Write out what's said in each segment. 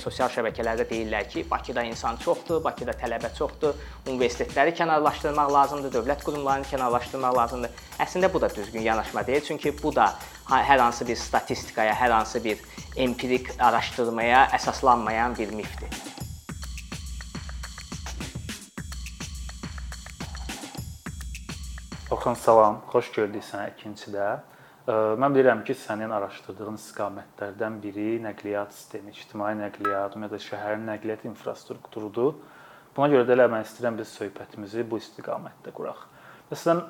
sosial şəbəkələrdə deyirlər ki, Bakıda insan çoxdur, Bakıda tələbə çoxdur, universitetləri kənarlaşdırmaq lazımdır, dövlət qurumlarını kənarlaşdırmaq lazımdır. Əslində bu da düzgün yanaşma deyil, çünki bu da hər hansı bir statistikaya, hər hansı bir empirik araşdırmaya əsaslanmayan bir mifdir. Orxan salam, xoş gördük sənə ikincidə. Mən bilirəm ki, sənin araşdırdığın istiqamətlərdən biri nəqliyyat sistemi, ictimai nəqliyyat, ümumiyyətlə şəhərin nəqliyyat infrastrukturudur. Buna görə də elə mən istəyirəm biz söhbətimizi bu istiqamətdə quraq. Məsələn,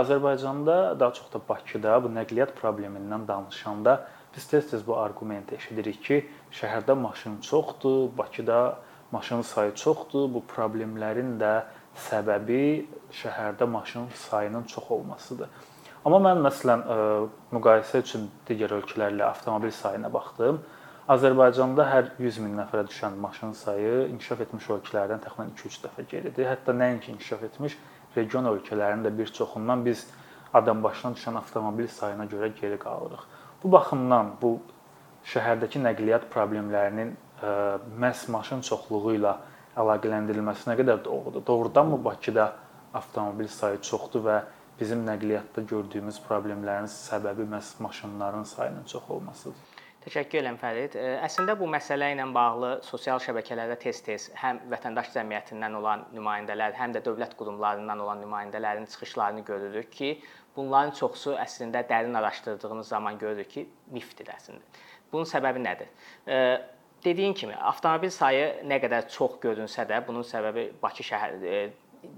Azərbaycanda, daha çox da Bakıda bu nəqliyyat problemindən danışanda biz tez-tez bu arqumenti eşidirik ki, şəhərdə maşın çoxdur, Bakıda maşın sayı çoxdur. Bu problemlərin də səbəbi şəhərdə maşın sayının çox olmasıdır. Amma mən məsələn müqayisə üçün digər ölkələrlə avtomobil sayına baxdım. Azərbaycanda hər 100 min nəfərə düşən maşın sayı inkişaf etmiş ölkələrdən təxminən 2-3 dəfə geridir. Hətta nəinki inkişaf etmiş region ölkələrinin də bir çoxundan biz adam başına düşən avtomobil sayına görə geri qalırıq. Bu baxımdan bu şəhərdəki nəqliyyat problemlərinin məhz maşın çoxluğu ilə əlaqələndirilməsi nə qədər doğrudur? Doğrudanmı Bakıda avtomobil sayı çoxdur və bizim nəqliyyatda gördüyümüz problemlərin səbəbi məhz maşınların sayının çox olmasıdır. Təşəkkür edirəm Fərid. Əslində bu məsələ ilə bağlı sosial şəbəkələrdə tez-tez həm vətəndaş cəmiyyətindən olan nümayəndələr, həm də dövlət qurumlarından olan nümayəndələrin çıxışlarını görürük ki, bunların çoxusu əslində dərin araşdırdığımız zaman görürük ki, mifdir əslində. Bunun səbəbi nədir? Dediyin kimi, avtomobil sayı nə qədər çox görünsə də, bunun səbəbi Bakı şəhər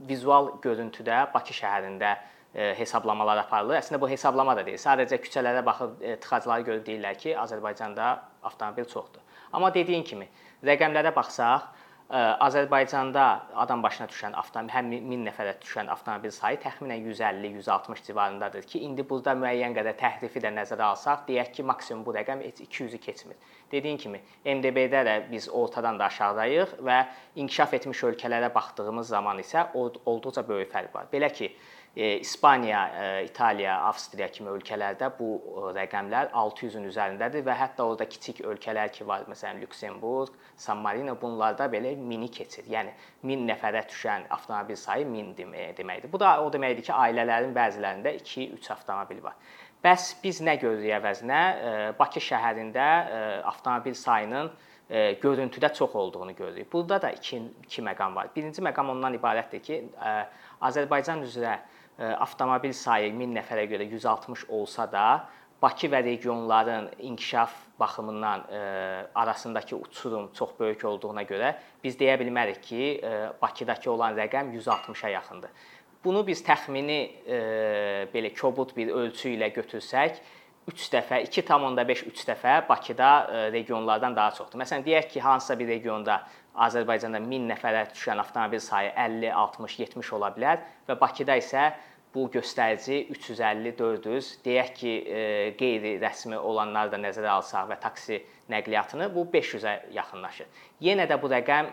vizual görüntüdə Bakı şəhərində hesablamalar aparılır. Əslində bu hesablama da deyil. Sadəcə küçələrə baxıb tıxacları görüb deyirlər ki, Azərbaycanda avtomobil çoxdur. Amma dediyin kimi, rəqəmlərə baxsaq, Azərbaycanda adam başına düşən avtomobil, həm 1000 nəfərə düşən avtomobil sayı təxminən 150-160 civarındadır ki, indi burada müəyyən qədər təhrifi də nəzərə alsaq, deyək ki, maksimum bu rəqəm heç 200-ü keçmir. Dediyin kimi, MDB-də də biz ortadan da aşağıdayıq və inkişaf etmiş ölkələrə baxdığımız zaman isə olduqca böyük fərq var. Belə ki, İspaniya, İtaliya, Avstriya kimi ölkələrdə bu rəqəmlər 600-ün üzərindədir və hətta orada kiçik ölkələr ki var, məsələn Lüksemburq, San Marino bunlarda belə mini keçir. Yəni 1000 nəfərə düşən avtomobil sayı 1000 deməkdir. Bu da o deməkdir ki, ailələrin bəzilərində 2-3 avtomobil var. Bəs biz nə görürük əvəzinə? Bakı şəhərində avtomobil sayının görüntüdə çox olduğunu görürük. Burada da iki, iki məqam var. Birinci məqam ondan ibarətdir ki, Azərbaycan üzrə avtomobil sayı 1000 nəfərə görə 160 olsa da, Bakı və regionların inkişaf baxımından arasındakı uçurum çox böyük olduğuna görə biz deyə bilmərik ki, Bakıdakı olan rəqəm 160-a yaxındır. Bunu biz təxmini belə kobud bir ölçü ilə götürsək, 3 dəfə, 2.5 3 dəfə Bakıda regionlardan daha çoxdur. Məsələn, deyək ki, hansısa bir regionda Azərbaycanda 1000 nəfərə düşən avtomobil sayı 50, 60, 70 ola bilər və Bakıda isə bu göstərici 350, 400, deyək ki, e, qeyri-rəsmi olanları da nəzərə alsaq və taksi nəqliyyatını bu 500-ə yaxınlaşır. Yenə də bu rəqəm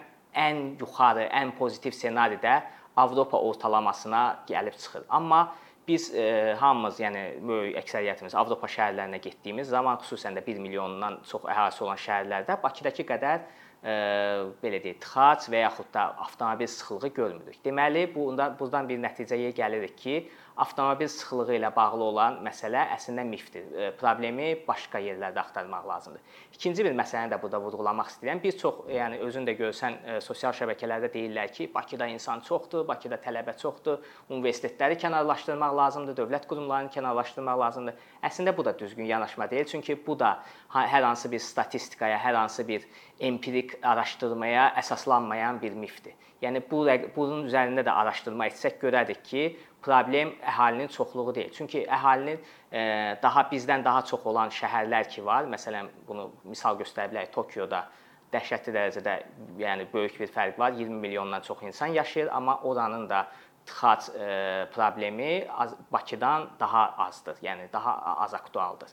ən yuxarı, ən pozitiv ssenaridə Avropa ortalamasına gəlib çıxır. Amma biz e, hamımız, yəni böyük əksəriyyətimiz Avropa şəhərlərinə getdiyimiz zaman, xüsusən də 1 milyondan çox əhalisi olan şəhərlərdə Bakıdakı qədər belə deyək, tıxac və yaxud da avtomobil sıxlığı görmürük. Deməli, bundan buradan bir nəticəyə gəlirik ki, avtomobil sıxlığı ilə bağlı olan məsələ əslində mifdir. Problemi başqa yerlərdə axtarmaq lazımdır. İkinci bir məsələni də burada vurğulamaq istəyirəm. Bir çox, yəni özün də görsən, sosial şəbəkələrdə deyirlər ki, Bakıda insan çoxdur, Bakıda tələbə çoxdur, universitetləri kənarlaşdırmaq lazımdır, dövlət qurumlarını kənarlaşdırmaq lazımdır. Əslində bu da düzgün yanaşma deyil, çünki bu da hər hansı bir statistikaya, hər hansı bir empirik araşdırmaya əsaslanmayan bir mifdir. Yəni bu bunun üzərində də araşdırma etsək görərik ki, problem əhalinin çoxluğu deyil. Çünki əhalinin e, daha bizdən daha çox olan şəhərlər ki var. Məsələn, bunu misal göstərə bilərik. Tokioda dəhşətli dərəcədə, yəni böyük bir fərq var. 20 milyondan çox insan yaşayır, amma oranın da tıxac e, problemi Bakıdan daha azdır. Yəni daha az aktualdır.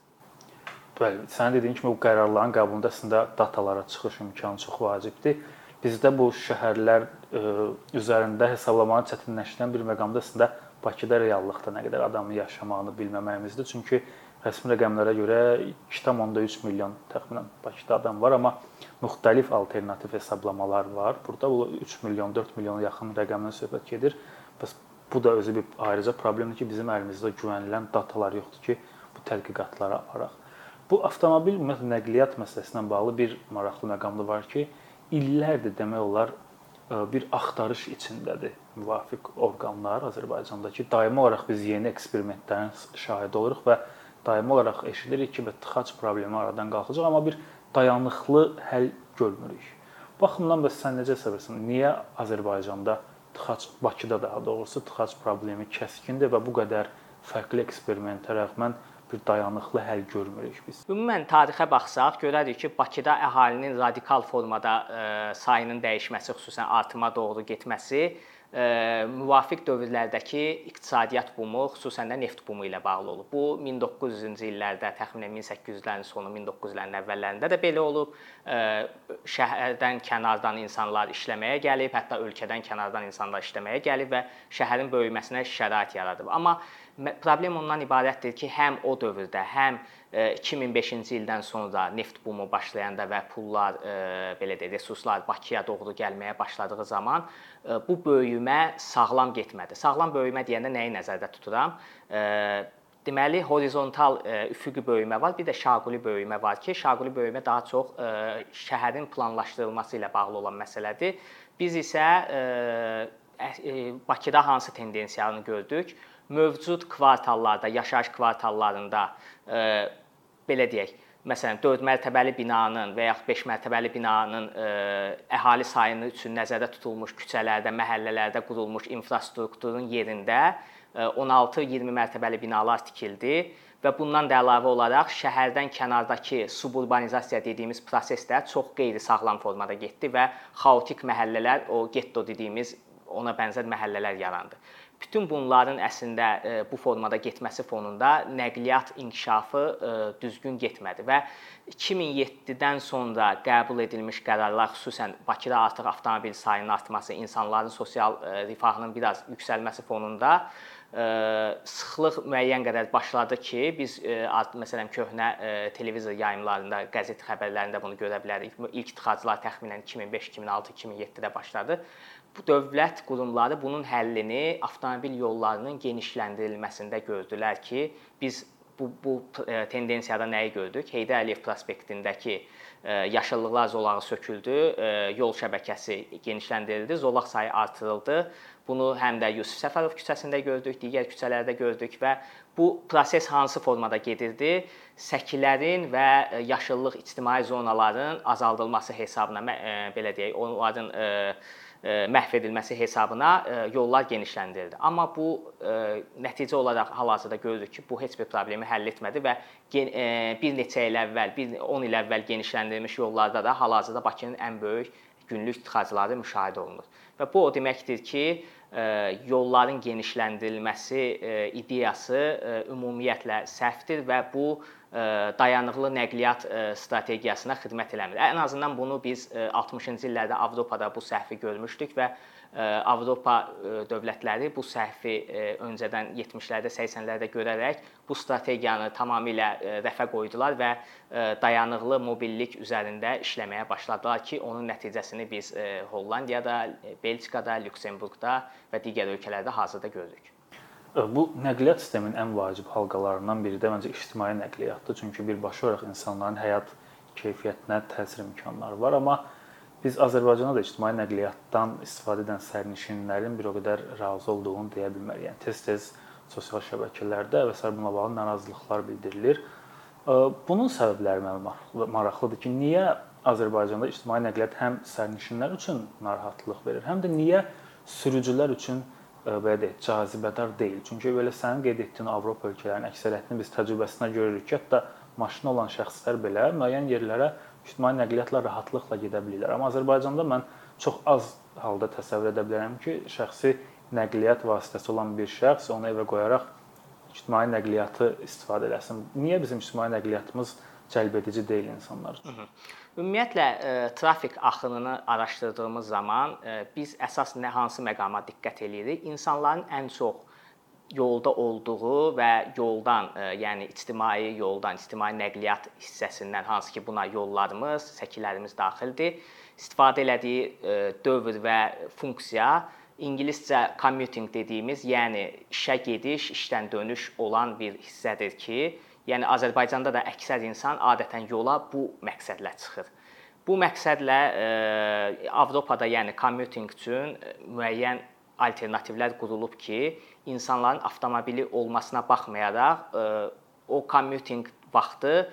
Bəli, sənin dediyin kimi bu qərarların qəbulunda əslində datalara çıxış imkanı çox vacibdir. Bizdə bu şəhərlər e, üzərində hesablamanı çətinləşdirən bir məqamda əslində Bakıda reallıqda nə qədər adamın yaşamağını bilməməyimizdir. Çünki rəsmi rəqəmlərə görə 2.3 milyon təxminən Bakıda adam var, amma müxtəlif alternativ hesablamalar var. Burada bu 3 milyon, 4 milyona yaxın rəqəmdən söhbət gedir. Bəs bu da özü bir ayrıca problemdir ki, bizim əlimizdə güvənilən datalar yoxdur ki, bu tədqiqatları aparaq. Bu avtomobil ümumiyyətlə nəqliyyat məsələsinə bağlı bir maraqlı məqam da var ki, illərdir demək olar bir axtarış içindədir müvafiq orqanlar Azərbaycanda ki, daimi olaraq biz yeni eksperimentlərin şahidi oluruq və daimi olaraq eşidirik ki, tıxac problemi aradan qalxacaq, amma bir dayanıqlı həll görmürük. Baxımdan bəs sən necə səbirsən? Niyə Azərbaycanda tıxac Bakıda daha doğrusu tıxac problemi kəskindir və bu qədər fərqli eksperimentə rəğmən bir dayanıqlı həll görmürük biz. Ümumən tarixə baxsaq, görərik ki, Bakıda əhalinin radikal formada ə, sayının dəyişməsi, xüsusən artıma doğru getməsi müvafiq dövrlərdəki iqtisadiyyat bumu, xüsusən də neft bumu ilə bağlı olub. Bu 1900-cü illərdə, təxminən 1800-lərin sonu, 1900-lərin əvvəllərində də belə olub. Şəhərdən kənardan insanlar işləməyə gəlib, hətta ölkədən kənardan insanlar işləməyə gəlib və şəhərin böyüməsinə şərait yaradıb. Amma problem ondan ibarətdir ki, həm o dövrdə, həm 2005-ci ildən sonra neft bumu başlayanda və pullar belə deyək, resurslar Bakıya doğru gəlməyə başladığı zaman bu böyümə sağlam getmədi. Sağlam böyümə deyəndə nəyi nəzərdə tuturam? Deməli, horizontal üfüqi böyümə var, bir də şaquli böyümə var ki, şaquli böyümə daha çox şəhərin planlaşdırılması ilə bağlı olan məsələdir. Biz isə Bakıda hansı tendensiyanı gördük? Mövcud kvartallarda, yaşayış kvartallarında belə deyək, məsələn 4 mərtəbəli binanın və yaxud 5 mərtəbəli binanın ə, əhali sayını üçün nəzərdə tutulmuş küçələrdə, məhəllələrdə qurulmuş infrastrukturun yerində 16-20 mərtəbəli binalar tikildi və bundan da əlavə olaraq şəhərdən kənardakı suburbanizasiya dediyimiz proses də çox qeyri-sağlam formada getdi və xaotik məhəllələr, o getto dediyimiz ona bənzər məhəllələr yarandı. Bütün bunların əslində e, bu formada getməsi fonunda nəqliyyat inkişafı e, düzgün getmədi və 2007-dən sonra qəbul edilmiş qərarlar, xüsusən Bakıda artıq avtomobil sayının artması, insanların sosial e, rifahının biraz yüksəlməsi fonunda sıxlıq müəyyən qədər başladı ki, biz məsələn köhnə televizor yayımlarında, qəzet xəbərlərində bunu görə bilərik. İlk tıxaclar təxminən 2005, 2006, 2007-də başladı bu dövlət qurumları bunun həllini avtomobil yollarının genişləndirilməsində gördülər ki, biz bu bu e, tendensiyada nəyi gördük? Heydər Əliyev prospektindəki e, yaşıllıqlar zolağı söküldü, e, yol şəbəkəsi genişləndirildi, zolaq sayı artırıldı. Bunu həm də Yusif Səfərov küçəsində gördük, digər küçələrdə gördük və bu proses hansı formada gedirdi? Səkilərin və yaşıllıq ictimai zonaların azaldılması hesabına belə deyək, onların məhv edilməsi hesabına yollar genişləndirildi. Amma bu nəticə olaraq hal-hazırda görürük ki, bu heç bir problemi həll etmədi və bir neçə il əvvəl, bir 10 il əvvəl genişləndirilmiş yollarda da hal-hazırda Bakının ən böyük günlük tıxacları müşahidə olunur. Və bu o deməkdir ki, yolların genişləndirilməsi ideyası ümumiyyətlə səhvdir və bu dayanıqlı nəqliyyat strategiyasına xidmət eləmir. Ən azından bunu biz 60-cı illərdə Avropada bu səhvi görmüşdük və Avropa dövlətləri bu səhvi öncədən 70-lərdə, 80-lərdə görərək bu strategiyanı tamamilə rəfə qoydular və dayanıqlı mobillik üzərində işləməyə başladılar ki, onun nəticəsini biz Hollandiyada, Belçikada, Lüksemburqda və digər ölkələrdə hazırda görürük. Bu nəqliyyat sisteminin ən vacib halqalarından biri də məncə ictimai nəqliyyatdır. Çünki birbaşa olaraq insanların həyat keyfiyyətinə təsir imkanları var, amma biz Azərbaycanda da ictimai nəqliyyatdan istifadə edən sərnişinlərin bir o qədər razı olduğunu deyə bilmərik. Yəni tez-tez sosial şəbəkələrdə və sair bununla bağlı narazılıqlar bildirilir. Bunun səbəbləri mənə maraqlıdır ki, niyə Azərbaycanda ictimai nəqliyyat həm sərnişinlər üçün narahatlıq verir, həm də niyə sürücülər üçün belə deyək, cazibədar deyil. Çünki belə sənin qeyd etdiyin Avropa ölkələrinin əksəriyyətini biz təcrübəsinə görürük ki, hətta maşını olan şəxslər belə müəyyən yerlərə ictimai nəqliyyatla rahatlıqla gedə bilirlər. Amma Azərbaycanda mən çox az halda təsəvvür edə bilərəm ki, şəxsi nəqliyyat vasitəsi olan bir şəxs onu evə qoyaraq ictimai nəqliyyatı istifadə etsin. Niyə bizim ictimai nəqliyyatımız cəlbedici deyil insanlar üçün? Hı -hı. Ümumiyyətlə e, trafik axınını araşdırdığımız zaman e, biz əsas nə hansı məqama diqqət eləyirik? İnsanların ən çox yolda olduğu və yoldan, yəni ictimai yoldan, ictimai nəqliyyat hissəsindən hansı ki, buna yollarımız, səkilərimiz daxildir. İstifadə elədiyi dövr və funksiya ingiliscə commuting dediyimiz, yəni işə gediş, işdən dönüş olan bir hissədir ki, yəni Azərbaycanda da əksər insan adətən yola bu məqsədlə çıxır. Bu məqsədlə Avropada, yəni commuting üçün müəyyən alternativlər qurulub ki, insanların avtomobili olmasına baxmayaraq o commuting vaxtı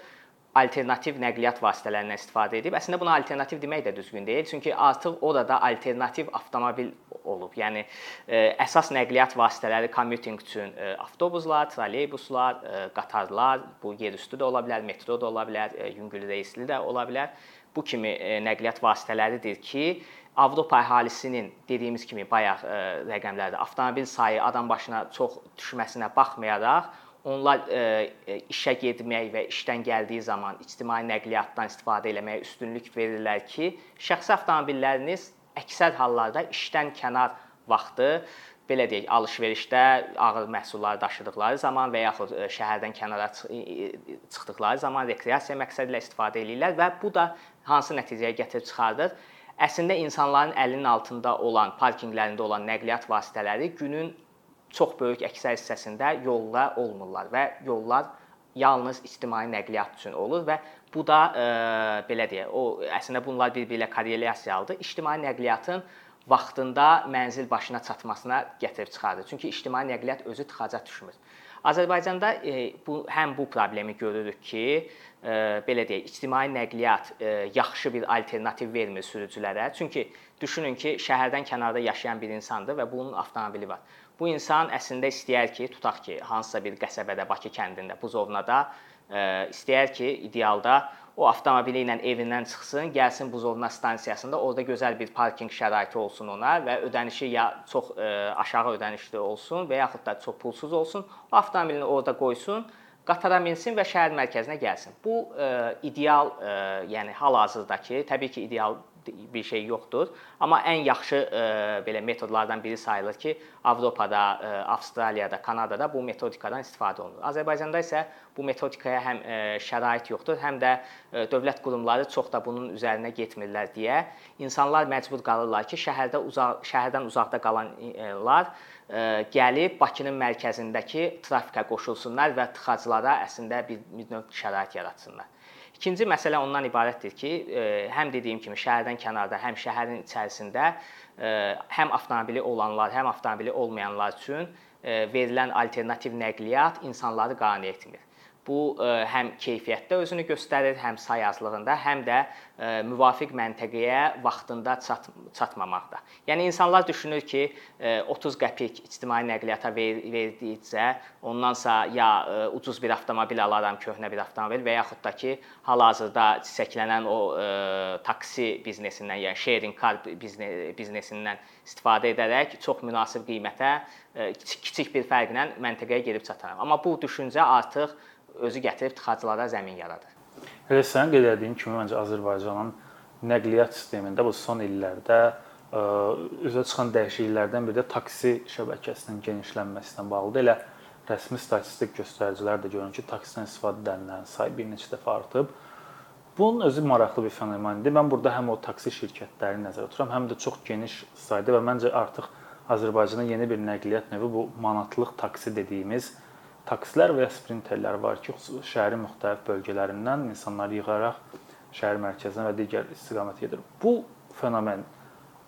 alternativ nəqliyyat vasitələrindən istifadə edib. Əslində buna alternativ demək də düzgün deyil, çünki artıq orada alternativ avtomobil olub. Yəni əsas nəqliyyat vasitələri commuting üçün avtobuslar, trolleybuslar, qatarlar, bu yerüstü də ola bilər, metro da ola bilər, yüngül reysli də ola bilər. Bu kimi nəqliyyat vasitələridir ki, Avropa əhalisinin dediyimiz kimi bayaq rəqəmlərdə avtomobil sayı adam başına çox düşməsinə baxmayaraq onlar e, e, işə getmək və işdən gəldiyi zaman ictimai nəqliyyatdan istifadə etməyə üstünlük verirlər ki, şəxsi avtomobilləriniz əksər hallarda işdən kənar vaxtı belə deyək, alış-verişdə ağır məhsullar daşıdıqları zaman və yaxud e, şəhərdən kənara çıxdıqları zaman rekreasiya məqsədi ilə istifadə edirlər və bu da hansı nəticəyə gətirib çıxardır? Əslində insanların əlinin altında olan, parkinqlərində olan nəqliyyat vasitələri günün çox böyük əksər hissəsində yolda olmurlar və yollar yalnız ictimai nəqliyyat üçün olur və bu da e, belə deyək, o əslində bunlar bir-biri ilə korrelyasiyalıdır. İctimai nəqliyyatın vaxtında mənzil başına çatmasına gətirib çıxardır. Çünki ictimai nəqliyyat özü tıxaca düşmür. Azərbaycanda e, bu həm bu problemi görürük ki, e, belə deyək, ictimai nəqliyyat e, yaxşı bir alternativ vermir sürücülərə. Çünki düşünün ki, şəhərdən kənarda yaşayan bir insandır və bunun avtomobili var. Bu insan əslində istəyər ki, tutaq ki, hansısa bir qəsəbədə, Bakı kəndində, Buzovnada e, istəyər ki, idealda o avtomobili ilə evindən çıxsın, gəlsin Buzovna stansiyasında, orada gözəl bir parkinq şəraiti olsun ona və ödənişi ya çox ə, e, aşağı ödənişli olsun və yaxud da çox pulsuz olsun. O avtomobilini orada qoysun, qatara minsin və şəhər mərkəzinə gəlsin. Bu ə, e, ideal, ə, yəni hal-hazırdakı, təbii ki, ideal bir şey yoxdur. Amma ən yaxşı e, belə metodlardan biri sayılır ki, Avropada, e, Avstraliyada, Kanadada bu metodikadan istifadə olunur. Azərbaycanda isə bu metodikaya həm e, şərait yoxdur, həm də dövlət qurumları çox da bunun üzərinə getmirlər deyə insanlar məcbur qalırlar ki, şəhərdə uzaq şəhərdən uzaqda qalanlar gəlib Bakının mərkəzindəki trafikə qoşulsunlar və tıxaclara əslində bir növ şərait yaratsınlar. İkinci məsələ ondan ibarətdir ki, e, həm dediyim kimi şəhərdən kənarda, həm şəhərin içərisində e, həm avtomobili olanlar, həm avtomobili olmayanlar üçün e, verilən alternativ nəqliyyat insanları qane etmir. Bu e, həm keyfiyyətdə özünü göstərir, həm say azlığında, həm də e, müvafiq məntəqəyə vaxtında çat çatmamaqda. Yəni insanlar düşünür ki, 30 e, qəpik ictimai nəqliyyata ver verdikcə, ondansa ya ucuz bir avtomobil alaram, köhnə bir avtomobil və yaxud da ki, hal-hazırda çiçəklənən o taksi biznesindən, yəni sharing car biznesindən istifadə edərək çox münasib qiymətə kiçik bir fərqlə məntəqəyə gedib çataram. Amma bu düşüncə artıq özü gətirib tıxaclara zəmin yaradır. Elə sənin qeyd etdiyin kimi məncə Azərbaycanın nəqliyyat sistemində bu son illərdə ə, üzə çıxan dəyişikliklərdən biri də taksi şəbəkəsinin genişlənməsinə bağlıdır. Elə rəsmi statistik göstəricilər də görünür ki, taksidən istifadə edənlərin sayı bir neçə dəfə artıb. Bunun özü maraqlı bir fenomendir. Mən burada həm o taksi şirkətlərini nəzərdə tuturam, həm də çox geniş sayda və məncə artıq Azərbaycanda yeni bir nəqliyyat növü bu manatlıq taksi dediyimiz taksilər və ya sprinterlər var ki, şəhərin müxtəlif bölgələrindən insanları yığaraq şəhər mərkəzinə və digər istiqamətə gedir. Bu fenomen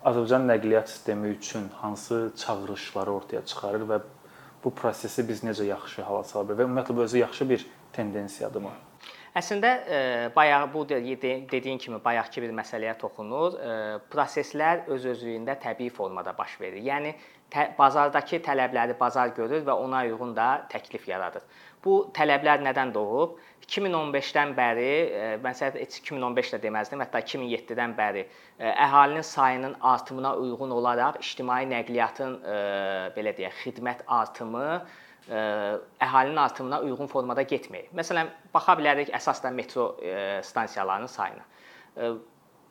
Azərbaycan nəqliyyat sistemi üçün hansı çağırışları ortaya çıxarır və bu prosesi biz necə yaxşı hala sala bilərik və ümumiyyətlə bu özü yaxşı bir tendensiyadırmı? Əslində e, bayaq bu dediyin kimi bayaqki bir məsələyə toxunur. E, proseslər öz-özlüyündə təbii formada baş verir. Yəni bazardakı tələbləri bazar görür və ona uyğun da təklif yaradır. Bu tələblər nədən doğub? 2015-dən bəri, e, məsələn 2015 də deməzdim, hətta 2007-dən bəri əhalinin sayının artımına uyğun olaraq ictimai nəqliyyatın belə deyək, xidmət artımı əhalinin artımına uyğun formada getməyib. Məsələn, baxa bilərik əsas da metro stansiyalarının sayına.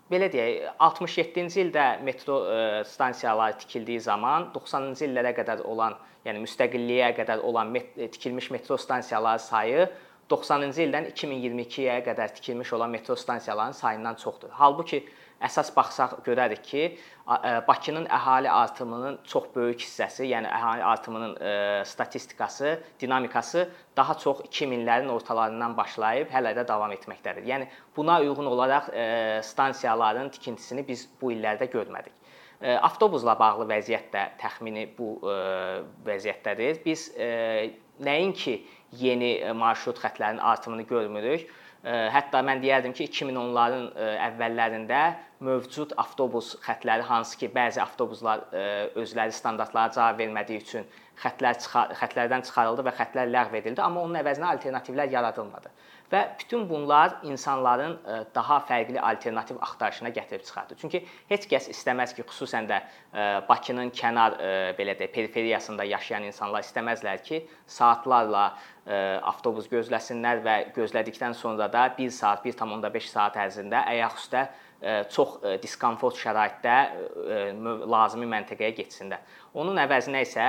Belə deyək, 67-ci ildə metro stansiyaları tikildiyi zaman 90-cı illərə qədər olan, yəni müstəqilliyə qədər olan met tikilmiş metro stansiyaları sayı 90-cı ildən 2022-yə qədər tikilmiş olan metro stansiyalarının sayından çoxdur. Halbuki əsas baxsaq görərik ki, Bakının əhali artımının çox böyük hissəsi, yəni əhali artımının statistikası, dinamikası daha çox 2000-lərin ortalarından başlayıb hələ də davam etməkdədir. Yəni buna uyğun olaraq stansiyaların tikintisini biz bu illərdə görmədik. Avtobusla bağlı vəziyyət də təxmini bu vəziyyətdədir. Biz nəinki yeni marşrut xətlərinin artımını görmürük, Hətta mən deyərdim ki, 2010-ların əvvəllərində mövcud avtobus xətləri hansı ki, bəzi avtobuslar özləri standartlara cavab vermədiyi üçün xətlər xətlərdən çıxarıldı və xətlər ləğv edildi, amma onun əvəzinə alternativlər yaradılmadı. Və bütün bunlar insanların daha fərqli alternativ axtarışına gətirib çıxardı. Çünki heç kəs istəməz ki, xüsusən də Bakının kənar belə də periferiyasında yaşayan insanlar istəməzlər ki, saatlarla avtobus gözləsinlər və gözlədikdən sonra da 1 saat, 1.5 saat ərzində ayaq üstə çox diskomfort şəraitdə lazımi məntəqəyə getsinlər. Onun əvəzinə isə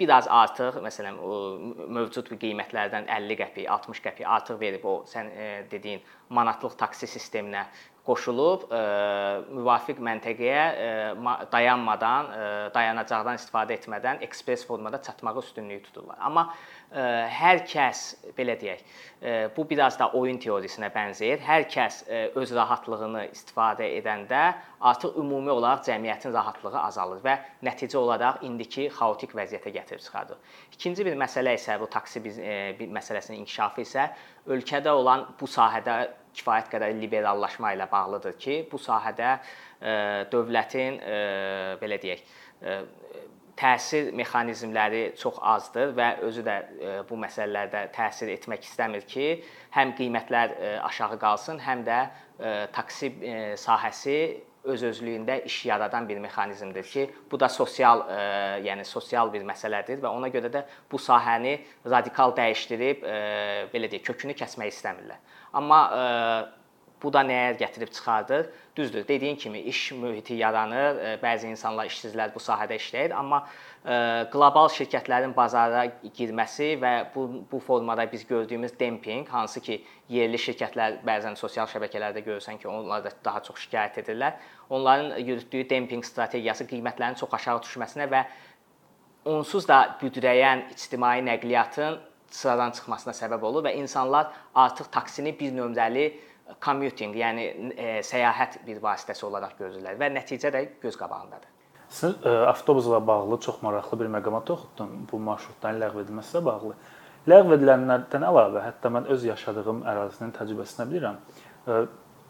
biraz artıq, məsələn, mövcud qiymətlərdən 50 qəpik, 60 qəpik artıq verib o sən dediyin manatlıq taksi sisteminə qoşulub müvafiq məntəqəyə dayanmadan, dayanacaqdan istifadə etmədən ekspres formada çatmağı üstünlüyü tuturlar. Amma hər kəs belə deyək, bu biraz da oyun teoriyasinə bənzəyir. Hər kəs öz rahatlığını istifadə edəndə artıq ümumi olaraq cəmiyyətin rahatlığı azalır və nəticə olaraq indiki xaotik vəziyyətə gətirib çıxardır. İkinci bir məsələ isə bu taksi biz bir məsələsinin inkişafı isə ölkədə olan bu sahədə kifayət qədər liberallaşma ilə bağlıdır ki, bu sahədə dövlətin belə deyək, təsir mexanizmləri çox azdır və özü də bu məsələlərdə təsir etmək istəmir ki, həm qiymətlər aşağı qalsın, həm də taksi sahəsi öz-özlüyündə iş yaradan bir mexanizmdir ki, bu da sosial, yəni sosial bir məsələdir və ona görə də bu sahəni radikal dəyişdirib belə deyək, kökünü kəsmək istəmirlər. Amma Bu da nəyə gətirib çıxardır? Düzdür, dediyin kimi iş mühiti yaranır, e, bəzi insanlar işsizlər bu sahədə işləyir, amma e, qlobal şirkətlərin bazara girməsi və bu bu formada biz gördüyümüz dempinq, hansı ki, yerli şirkətlər bəzən sosial şəbəkələrdə görürsən ki, onlar da daha çox şikayət edirlər. Onların yürütdüyü dempinq strategiyası qiymətlərin çox aşağı düşməsinə və onsuz da büdrəyən ictimai nəqliyyatın sıradan çıxmasına səbəb olur və insanlar artıq taksini bir nömrəli commuting, yəni e, səyahət bir vasitəsi olaraq görürlər və nəticə də göz qabağındadır. Siz e, avtobusla bağlı çox maraqlı bir məqama toxundun. Bu marşrutların ləğv edilməsi ilə bağlı. Ləğv edilənlərdən əlavə, hətta mən öz yaşadığım ərazinin təcrübəsindən bilirəm. E,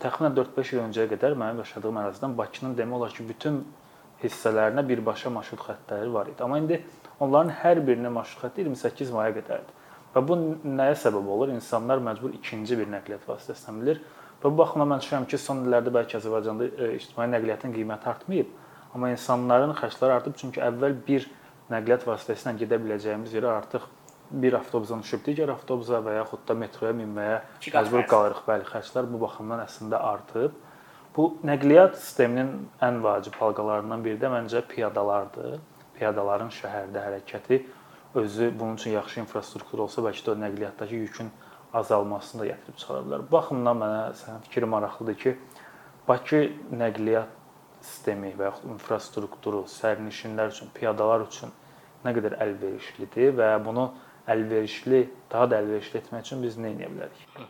təxminən 4-5 il öncəyə qədər mənim yaşadığım ərazidən Bakının demək olar ki, bütün hissələrinə birbaşa marşrut xəttləri var idi. Amma indi onların hər birinin marşrut xətti 28 maya qədərdir. Və bu nəyə səbəb olur? İnsanlar məcbur ikinci bir nəqliyyat vasitəsinə bilir. Və bu baxımdan mən düşünürəm ki, son illərdə bəlkə Azərbaycanda e, ictimai nəqliyyatın qiyməti artmayıb, amma insanların xərcləri artıb çünki əvvəl bir nəqliyyat vasitəsi ilə gedə biləcəyimiz yerə artıq bir avtobusdan düşüb digər avtobusa və yaxud da metroya minməyə məcbur qalırıq. Bəli, xərclər bu baxımdan əslində artıb. Bu nəqliyyat sisteminin ən vacib halqalarından biri də məncə piyadalardır. Piyadaların şəhərdə hərəkəti özü bunun üçün yaxşı infrastruktur olsa, bəlkə də nəqliyyatdakı yükün azalmasını da gətirib çıxara bilər. Baxımdan mənə sənin fikrin maraqlıdır ki, Bakı nəqliyyat sistemi və yaxud infrastrukturu sərnişinlər üçün, piyadalar üçün nə qədər əlverişlidir və bunu əlverişli, daha da əlverişli etmək üçün biz nə edə bilərik?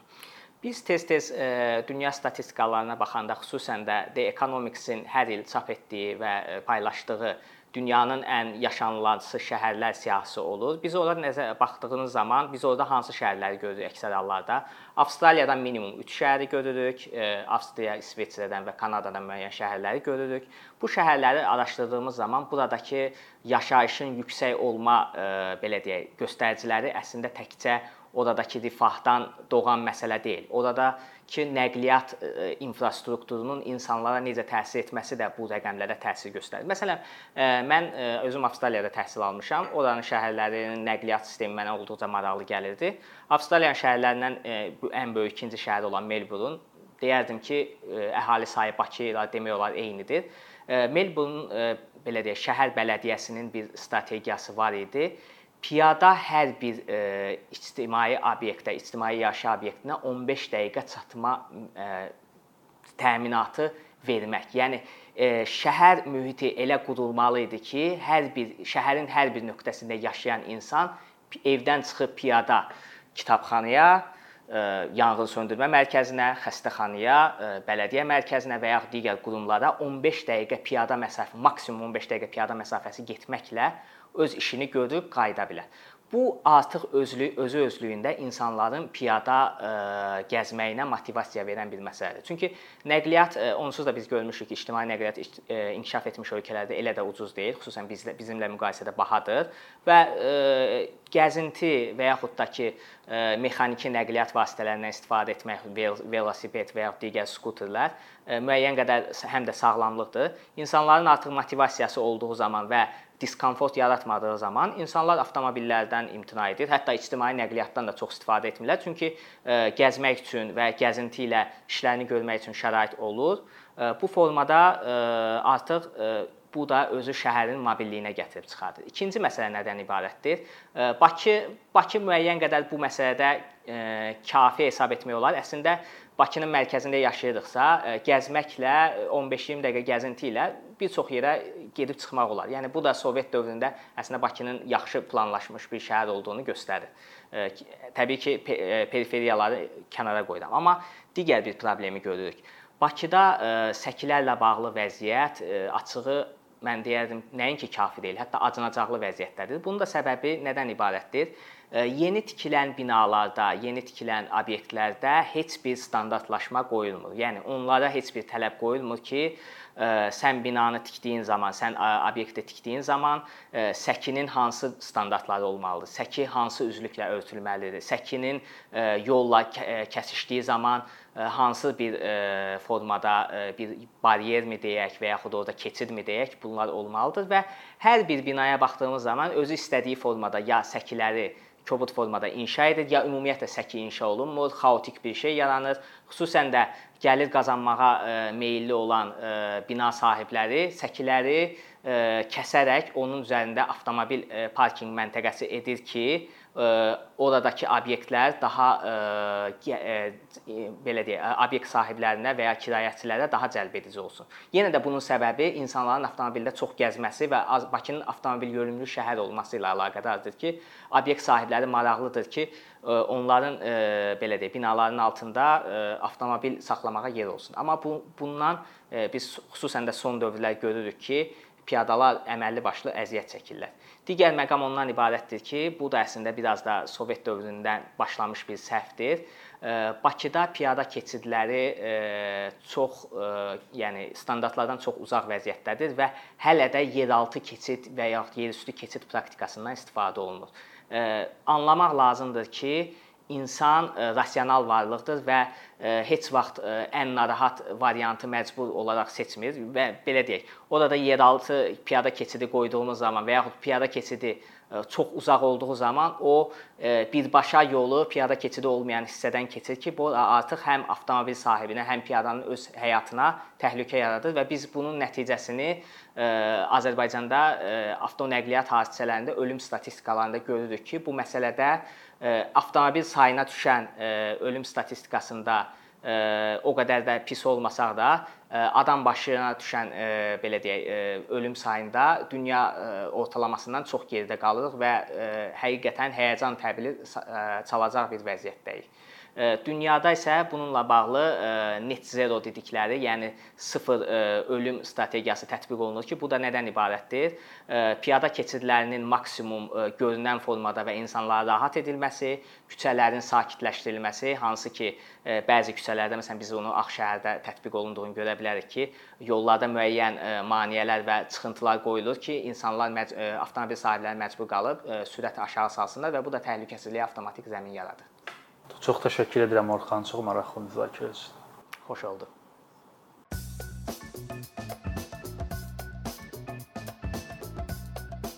Biz tez-tez e, dünya statistikalarına baxanda, xüsusən də The Economics-in hər il çap etdiyi və e, paylaşdığı dünyanın ən yaşanılancı şəhərlər siyahısı olur. Biz ora nəzər baxdığınız zaman biz orada hansı şəhərləri görürük əksər hallarda? Avstraliyadan minimum 3 şəhəri görürük, e, Avstriya, İsveçrədən və Kanadadan müəyyən şəhərləri görürük. Bu şəhərləri araşdırdığımız zaman buradakı yaşayışın yüksək olma e, belə deyək, göstəriciləri əslində təkcə oradakı rifahdan doğan məsələ deyil. Oradakı nəqliyyat e, infrastrukturunun insanlara necə təsir etməsi də bu rəqəmlərə təsir göstərir. Məsələn, e, mən e, özüm Avstraliyada təhsil almışam. Oranın şəhərlərinin nəqliyyat sistemi mənə olduqca maraqlı gəlirdi. Avstraliyanın şəhərlərindən ən böyük ikinci şəhər olan Melbourne deyərdim ki, əhali sayı Bakı ilə demək olar eynidir. Melbourne belə deyək, şəhər bələdiyyəsinin bir strategiyası var idi. Piyada hər bir e, ictimai obyektə, ictimai yaşayış obyektinə 15 dəqiqə çatma e, təminatı vermək. Yəni e, şəhər mühiti elə qurulmalı idi ki, hər bir şəhərin hər bir nöqtəsində yaşayan insan evdən çıxıb piyada kitabxanaya, e, yanğın söndürmə mərkəzinə, xəstəxanaya, e, bələdiyyə mərkəzinə və ya digər qurumlara 15 dəqiqə piyada məsafə, maksimum 15 dəqiqə piyada məsafəsi getməklə öz işini görüb qayıda bilər. Bu artıq özlü özü özlüyündə insanların piyada ə, e, gəzməyinə motivasiya verən bir məsələdir. Çünki nəqliyyat ə, e, onsuz da biz görmüşük ki, ictimai nəqliyyat ə, e, inkişaf etmiş ölkələrdə elə də ucuz deyil, xüsusən bizlə bizimlə müqayisədə bahadır və ə, gəzinti və yaxud da ki, ə, mexaniki nəqliyyat vasitələrindən istifadə etmək, vel velosiped və ya digər skuterlər müəyyən qədər həm də sağlamlıqdır. İnsanların artıq motivasiyası olduğu zaman və diskomfort yaratmadığı zaman insanlar avtomobillərdən imtina edir. Hətta ictimai nəqliyyatdan da çox istifadə etmirlər. Çünki e, gəzmək üçün və gəzinti ilə işlərini görmək üçün şərait olur. E, bu formada e, artıq bu da özü şəhərin mobilliyinə gətirib çıxardır. İkinci məsələ nədən ibarətdir? Bakı Bakı müəyyən qədər bu məsələdə kafi hesab etmək olar. Əslində Bakının mərkəzində yaşayırıqsa, gəzməklə 15-20 dəqiqə gəzinti ilə bir çox yerə gedib çıxmaq olar. Yəni bu da Sovet dövründə əslində Bakının yaxşı planlaşmış bir şəhər olduğunu göstərir. Təbii ki, periferiyaları kənara qoyuram, amma digər bir problemi görürük. Bakıda səkilərlə bağlı vəziyyət açığı mən deyərdim, nəinki kafi deyil, hətta acınacaqlı vəziyyətdədir. Bunun da səbəbi nədən ibarətdir? Yeni tikilən binalarda, yeni tikilən obyektlərdə heç bir standartlaşma qoyulmur. Yəni onlara heç bir tələb qoyulmur ki, sən binanı tikdiyin zaman, sən obyekti tikdiyin zaman səkinin hansı standartları olmalıdır? Səki hansı üzlüklə örtülməlidir? Səkinin yolla kəsişdiyi zaman hansı bir formada bir baryermi deyək və yaxud orada keçidmi deyək, bunlar olmalıdır və hər bir binaya baxdığımız zaman özü istədiyi formada ya səkiləri kobud formada inşa edir, ya ümumiyyətlə səki inşa olunmur, xaotik bir şey yaranır. Xüsusən də gəlir qazanmağa meylli olan bina sahibləri səkiləri kəsərək onun üzərində avtomobil parkinq məntəqəsi edir ki, oradakı obyektlər daha belə deyək, obyekt sahiblərinə və ya kirayəçilərə daha cəlbedici olsun. Yenə də bunun səbəbi insanların avtomobildə çox gəzməsi və Bakının avtomobil yönümlü şəhər olması ilə əlaqədardır ki, obyekt sahibləri maraqlıdır ki, onların belə deyək, binaların altında avtomobil saxlamağa yer olsun. Amma bu bundan biz xüsusən də son dövrlər görürük ki, piyadalar əməlli başlı əziyyət çəkirlər. Digər məqam ondan ibarətdir ki, bu da əslində biraz da Sovet dövründən başlamış bir səhvdir. Bakıda piyada keçidləri çox, yəni standartlardan çox uzaq vəziyyətdədir və hələ də yeraltı keçid və ya yerüstü keçid praktikasından istifadə olunur. Anlamaq lazımdır ki, insan e, rasional varlıqdır və e, heç vaxt e, ən narahat variantı məcbur olaraq seçmir və belə deyək, orada yeraltı piyada keçidi qoyduğumuz zaman və yaxud piyada keçidi çox uzaq olduğu zaman o birbaşa yolu piyada keçidi olmayan hissədən keçir ki, bu artıq həm avtomobil sahibinə, həm piyadanın öz həyatına təhlükə yaradır və biz bunun nəticəsini Azərbaycanda avtonəqliyyat hadisələrində ölüm statistikalarında görürük ki, bu məsələdə avtomobil sayına düşən ölüm statistikasında o qədər də pis olmasaq da adam başına düşən belə deyək ölüm sayında dünya ortalamasından çox geridə qalırıq və həqiqətən həyəcan təbili çalacaq bir vəziyyətdəyik. Dünyada isə bununla bağlı net zero dedikləri, yəni sıfır ölüm strategiyası tətbiq olunur ki, bu da nədən ibarətdir? Piyada keçidlərinin maksimum görünən formada və insanlara rahat edilməsi, küçələrin sakitləşdirilməsi, hansı ki, bəzi küçələrdə məsələn biz onu Ağşəhərdə tətbiq olunduğunu görə bilərik ki, yollarda müəyyən maneələr və çıxıntılar qoyulur ki, insanlar avtomobil sahibləri məcbur qalıb sürəti aşağı salsınlar və bu da təhlükəsizliyə avtomatik zəmin yaradır. Çox təşəkkür edirəm Orxan, çox maraqlı müzakirə üçün. Xoş